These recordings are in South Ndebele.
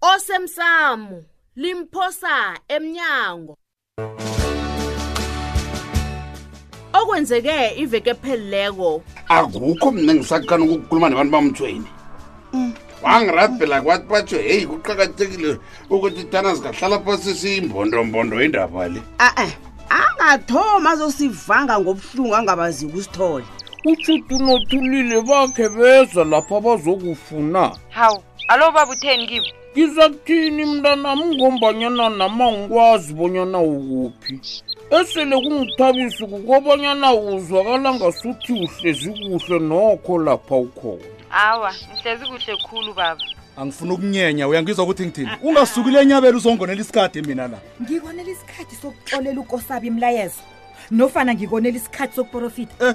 osemsamo limphosa emnyango okwenzeke iveke ephelileko akukho mna ngisaqana ukukhuluma nabantu bamthweni mm. wangirabhela kwathi batsho heyi kuqakathekile ukuthi tana zingahlala phasi siyimbondombondo indaba le a-e angathoma azosivanga ngobuhlungu angabazi kusithole utshuti nothulile bakhe beza lapha bazokufuna hawu alo baba utheni kibo ngizakuthini mntanami ngombanyana nama ngikwazi bonyana ukuphi esele kungithabisi kukobanyana uzwakala ngasuthi uhlezi kuhle nokho lapha ukhona awa ngihlezi kuhle khulu baba angifuna ukunyenya uyangizwa ukuthi ngithini ungasukile enyabela uzongonela isikhathi mina la ngikonela isikhathi sokuxolela ukosabi imlayezo nofana ngikonela isikhathi sokuprofita eh.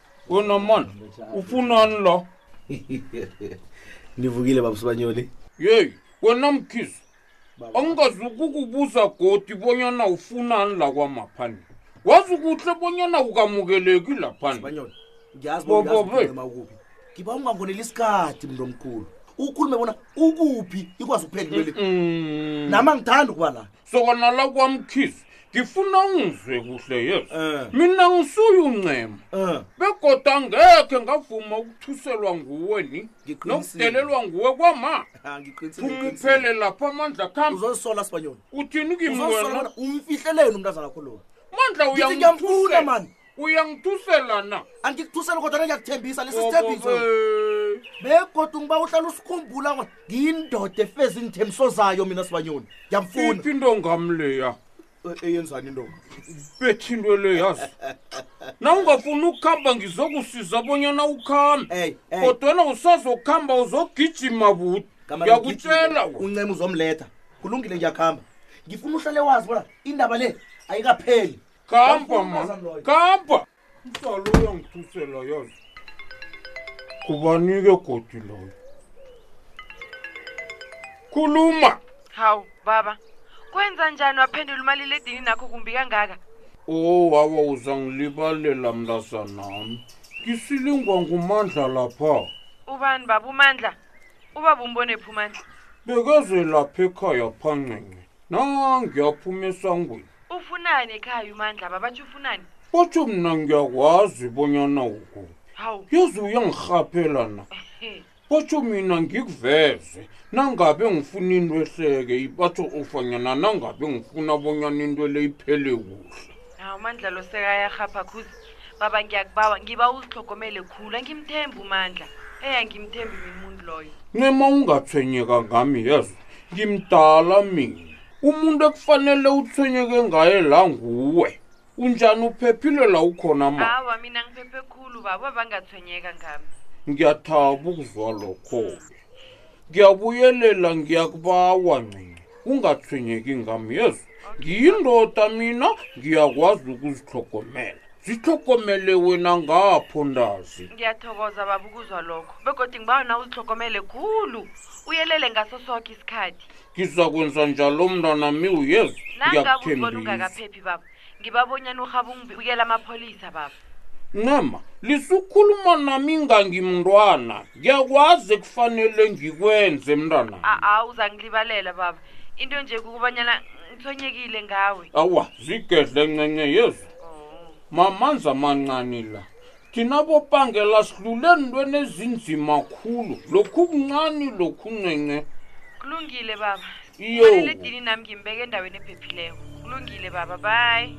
Uno mon, ufuna nlo. Nivukile baba Sibanyoni. Yey, wena mkhizo. Angazi ukukubuza godi bonyana ufunani la kwamaphani. Wazi kuhle bonyana ukamukeleki laphani. Sibanyoni, ngiyazi Bo- bo- ngiyazi bo- ma ukuphi. Ngiba ungangonela isikhathi mntu omkhulu. Ukhulume bona ukuphi ikwazi ukuphela into le. Mm. Nama ngithanda ukuba la. sokona lakwamkhizi ngifuna ungizwe kuhle yesu Eh. mina ngisuye uncema Eh. begoda angekhe ngavuma ukuthuselwa nguwe ni Ngiqinisile. nokudelelwa nguwe kwama Ah, ngiqinisile, ngiqinisile. phumuphele lapha amandla khambi uzozisola sibanyoni uthini kimi uzozisola wena umfihleleni umntazana kho lowa mandla ngithi ngiyamfuna uyangithusela mani uyangithusela na angikuthusela kodwa nengiyakuthembisa lesi sithembiso begodu ngiba uhlala usikhumbula ngo ngiyindoda efeza iinthembiso zayo mina sibanyoni ngiyamfuna iphi into ngamleya e-, eyenzani into bethi into le yazi na ungafuni ukuhamba ngizokusiza bonyana ukhambe kodwana usazokuhamba uzogijima buti ngiyakutshela uncema uzomletha kulungile ngiyakuhamba ngifuna uhlale wazi bona indaba le ayikapheli kampa man kampa msalo uyangitusela yazi kubanike godi loyo khuluma hawu baba kwenza njani waphendula umaliledini nakho kumbi kangaka o oh, wawa uzangilibalela mntazanami ngisilingwa ngumandla lapha ubani baba umandla ubaba umbone phi umandla bekeze lapha ekhaya phancinci nangiyaphuma esangweni ufunani ekhaya umandla babatsho ufunani batsho mna ngiyakwazi bonyana ukuphi hawu yazi uyangirhaphela na batsho mina ngikuveze nangabe ngifuna into ehleke batsho ufanyana nangabe ngifuna bonyana into le iphele kuhle hawu umandla lo sekayarhapha khuzi baba ngiyakubawa ngiba uzihlogomele khulu angimthembi umandla eyi angimthembi mina umuntu loyo ncema ungathwenyeka ngami yazi ngimdala mina umuntu ekufanele uthonyeke ngaye la nguwe unjani uphephile la ukhona ma awa mina ngiphephe khulu baba bangathonyeka ngami ngiyathaba ukuzwa lokho-ke ngiyabuyelela ngiyakubawa ncinci ungathwenyeki ngami yezo ngiyindoda mina ngiyakwazi ukuzihlogomela zihlogomele wena ngapho ndazi ngiyathokoza baba ukuzwa lokho begodwa ngibawa na uzihlogomele khulu uyelele ngaso soke isikhathi ngizakwenza njalo umntanami uyez nangabuzibona ungakaphephi baba ngibabonyana urhaba ungibuyela amapholisa baba nama lisukhuluma nami ngangimntwana ngiyakwazi kufanele ngikwenze mntwana a-a uzangilibalela baba into nje kukubanyana ngithonyekile ngawe awa zigedle ncence yezu oh. mamanzi amancane la thina bopangela sidlule entweni ezinzima khulu lokhu kuncani lokhu ncence kulungile baba Iyo. Kufanele dini nami ngimbeke endaweni ephephileko kulungile baba bayi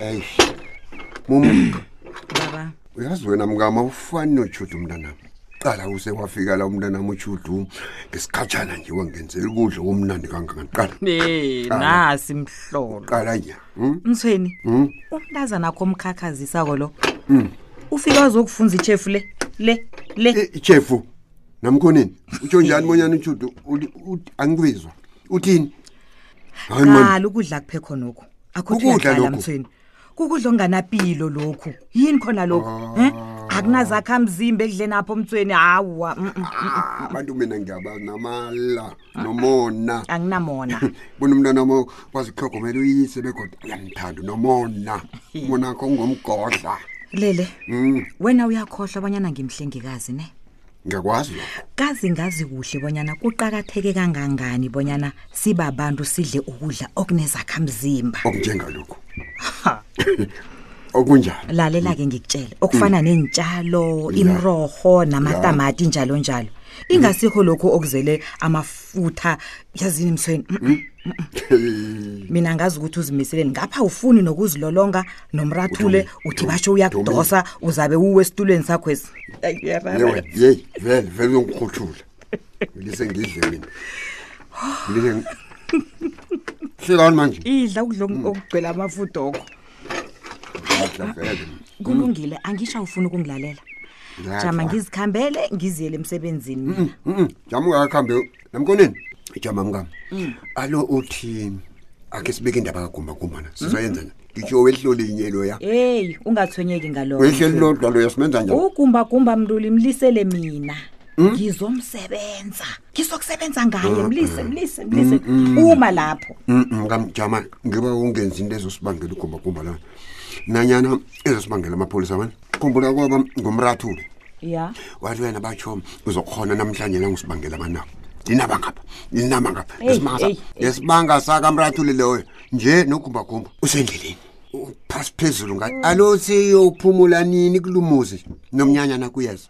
eish mum baba uyazi wena mkama ufani notshudu mntanam qala use wafika la umntanam utshudu ngesikhatshana nje wangenzela ukudla komnandi kangangaqala ne nasi mhlolo qala nya hmm? mthweni Hmm? umntazana kho omkhakhazisako lo ufike wazokufunza ichefu le le le Eh, ichefu namkhoneni utsho njani bonyana utshudu angikubizwa uthini qala ukudla kuphe khonokho akhuthuyadlalamthweni kukudla okunganapilo lokhu yini khona lokhu um eh? ah. akunazakha mzimba ekudleni apho mthweni hawa abantu mina ngiyabanamala nomona anginamona bona umntwana wami kwazi ukuhlogomela uyise begodwa uyamthanda nomona umona wakho ungomgodla lele mm. wena uyakhohlwa abanyana ngimhlengikazi ne ngiyakwazi lokho kazi ngazi kuhle bonyana kuqakatheke kangangani bonyana sibabantu sidle ukudla okunezakhamzimba okunjengalokhu okunjalo lalela-ke ngikutshele okufana mm. nentshalo imroho namatamati njalo njalo ingasikho lokhu okuzele amafutha yazini emsweni Mm, mm, mm, mm. mina ngazi ukuthi uzimiseleni ngapha ufuni nokuzilolonga nomrathule uthi basho uyakudosa uzabe uwe esitulweni sakhwesi Ay, kuyarara. yewe yeyi vele vele uyongirhuthula ngilise ngidle mina ngilise ngi- hlelani manje idla ukudla oku- okugcwele amafutha okho kulungile angisho awufuna ukungilalela jama ngizikhambele ngiziyele emsebenzini mina Mm, mm, jama ungakakhambe namkoneni jama mkam Mm. alo uthini akhe sibeke indaba kagumbagumba na sizoyenza njani ngitsho wehloli inye loya heyi ungathwenyeki ngaloo wehleli lodwa loya simenza njani ugumbagumba mntuli mlisele mina Hmm? ngizomsebenza ngizokusebenza ngaye hmm, mlise hmm. mlise mlise uma lapho kamjama ngiba ungenzi into ezosibangela ugumbagumba la nanyana ezosibangela amapholisa mani khumbula kwaba ngomrathule ya wathi wena batsho uzokhona namhlanje nangisibangela abanabo ninaba ngapha ninaba ngapha ngesibanga sakamrathule leyo nje nogumbagumba usendleleni phasi phezulu ngathi alo seyophumula nini kulumuzi nomnyanya nakuyeza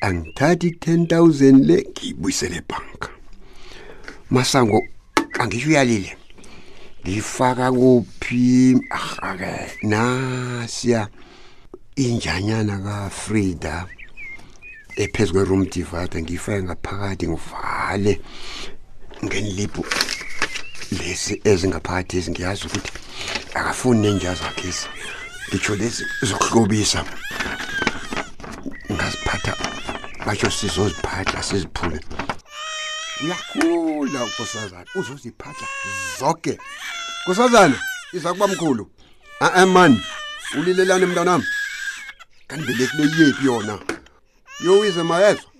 angithathi i-ten thousand le ngiyibuyisele ebhanka masango angisho uyalile ngifaka kuphi ahake nasiya injanyana kafrida ephezu kwe-room divada ngiyifake ngaphakathi ngivale ngenilibhu lezi ezingaphakathi ezi ngiyazi ukuthi akafuni nenja zakhe ezi ngitsho lezi zokuhlobisa ngaziphatha basho sizoziphatha siziphule uyakhula unkosazana uzoziphatha zonke nkosazana iza kuba mkhulu a-e mani ulilelani mntanami kanti belekile yephi yona yowize mayezwa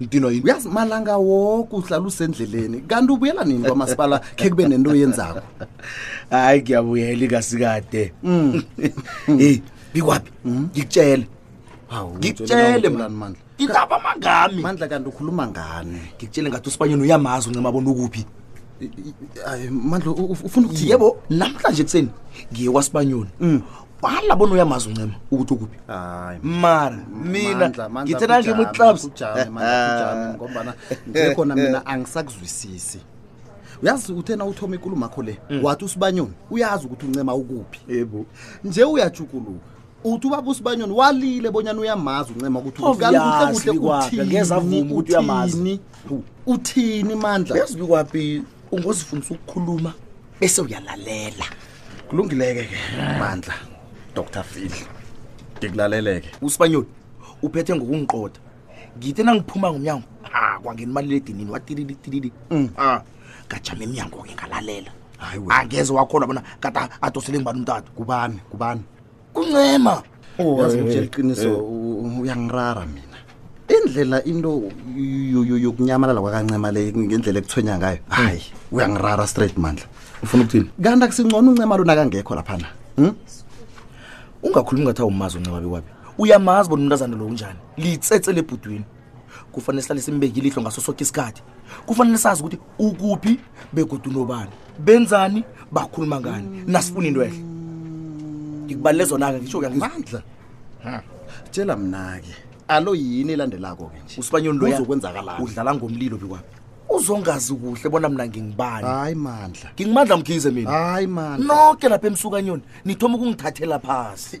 ngidinwa yini uyazi malanga woke uhlala usendleleni kanti ubuyela nini kwamasipala khe kube nento oyenzako hayi ngiyabuyela ikasikade mm. heyi bikwaphi mm. ngikutshele ngikutshele mandla indaba mangami mandla kanti ukhuluma ngani ngikutshele ngathi usibanyeni uyamazi uncema bona ukuphi mandla ufuna ukuthi yebo namhlanje ekuseni ngiye kwasibanyoni mm. wahala bona uyamazi uncema ukuthi ukuphi hayi mara mina Mandla, Mandla, ngithe kujame, nangimuclubs kujame, Mandla, kujame, ngombana nje khona mina angisakuzwisisi uyazi uthe na uthoma ikulumo akho le wathi usibanyoni uyazi ukuthi uncema ukuphi yebo nje uyajuguluka uthi ubaba usibanyoni walile bonyana uyamazi uncema ukuthi ukuphi. Kanti kuhle Obvious, kuhle bikwaphi, uthini, angeze avuma ukuthi uyamazi. uthini? uthini mandla yazi bikwaphi ungozifundisa ukukhuluma bese uyalalela kulungileke ke bandla dr phil ngikulaleleke usibanyoni uphethe ngokungiqoda ngithe nangiphuma ngomnyango ha kwangena imali ledinini watilili tilili mm. ha ngajama emnyango-ke ngalalela angeze wakhona bona kade adosele ngibani umtata kubani kubani kuncema yazi ngitshela iqiniso u- uyangirara mina indlela into yo- yo- yokunyamalala kwakancema le ngendlela ekuthwenya ngayo hayi uyangirara straight mandla ufuna ukuthini kanti akusingcono uncema lona kangekho laphana hmm? ungakhulumi ngathi awumazi uncema bewabi uyamazi bona umntazana lo unjani litsetse lebhudwini kufanele sihlale simbekile ihlo ngaso soke isikhathi kufanele sazi ukuthi ukuphi begodu nobani benzani bakhuluma ngani mm. nasifuna into ehle ngikubalele zona-ke ngisho kuyangizandla tshela mna-ke alo yini elandelako-ke nje usibanyoni loyuzokwenzakalani udlala ngomlilo bikwami uzongazi kuhle bona mna ngingibani hayi mandla ngingimandla mkhize mina hayi mandla noke lapha emsukanyoni nithoma ukungithathela phasi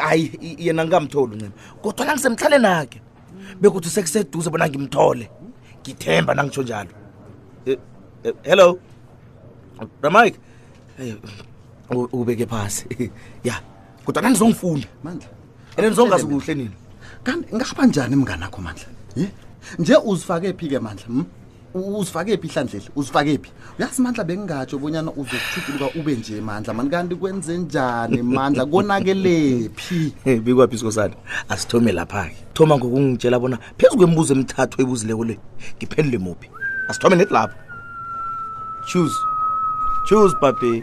hayi yena ngingamtholi uncema kodwa nangisemhlale nake bekuthi sekuseduze bona ngimthole ngithemba nangitsho njalo eh, eh, hello ramike ubeke phasi ya kodwa nandizongifunda mandla and ndizongazi kuhle nini kanti ngaba njani mnganakho mandla ye nje uzifake phi ke mandla hmm? uzifake phi ihlandlela uzifake phi uyazi mandla bengingatsho bonyana uzokuthutuluka ube nje mandla mani kanti kwenze njani mandla konakelephi Eh, bikwaphi isikosana asithome lapha-ke thoma ngokungitshela bona phezu kwemibuzo emithathu ebuzileko le ngiphendule muphi asithome neti lapho choose choose papi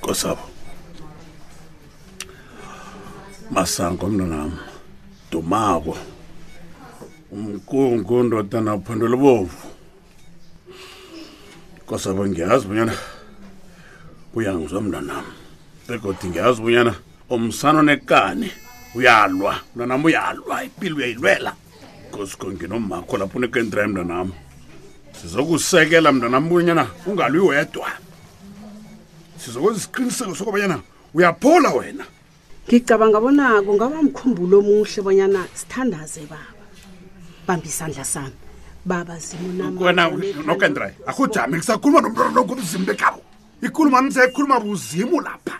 Kosabo. Masango mntanami. Dumako. Umkungu ndodana uphandula bovu. Kosabo ngiyazi bonyana uyangizwa mntanami. Begodwa ngiyazi bonyana umsana onekani uyalwa mntanami uyalwa ipilo uyayilwela kosikonke nomakho lapho unekentrayi mntanam sizokusekela mntanam bonyana ungalwi wedwa sizokwezisiqiniseko sokobanyana uyaphola wena ngicabanga bona kungaba mkhumbulo omuhle bonyana sithandaze baba bamba isandla sami baba zimunawena nokendray ahujame ngisakhuluma nomntwana nokumzimu bekabo ikhuluma msekhuluma buzimu lapha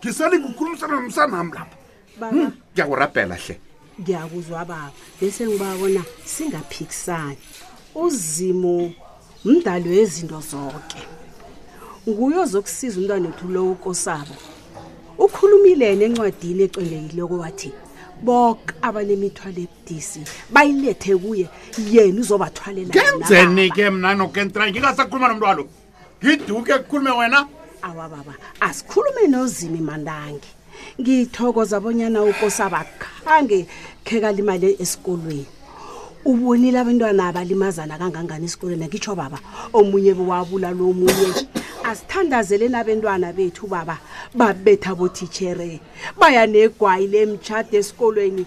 ngisali kukhulumisana nomsanami lapha baba Hmm, ngiyakurabhela hle ngiyakuzwa baba bese ngiba bona singaphikisani uzimu mdali wezinto zonke nguye ozokusiza umntwana wethu lowo ukosabo ukhulumileni encwadini ecwengekileko wathi boke abanemithwalo ebudisi bayilethe kuye yena uzobathwalela yena baba. ngenzeni-ke mna nokentra ngingasakhuluma nomntwalo ngiduke kukhulume wena awa baba asikhulume nozimi mandange ngithokoza bonyana ukosabakhange khekalimale esikolweni ubonile abantwana abalimazana kangangani esikolweni ngitsho baba omunye bewabula lo munye asithandazele nabentwana bethu baba babetha bothitshere baya negwayi lemtshade esikolweni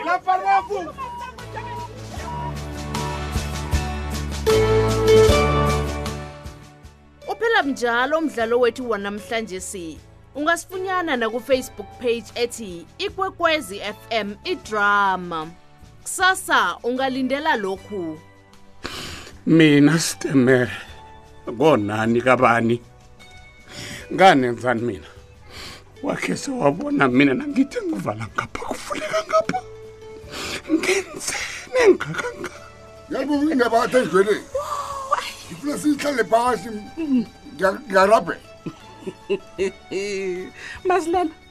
Il a parlé à vous Uphela mnjalo umdlalo wethu wanamhlanje si. Ungasifunyana na ku Facebook page ethi Ikwekwezi FM iDrama. Kusasa ungalindela lokhu. mina stemere konani kabani nganenzani mina wakhe sewabona mina nangithi ngivala ngapha kuvuleka ngapha ngenzene ngakangaka yalibukwa indaba athi endlweleni ngifuna sihlale phasi ngarabhe masilala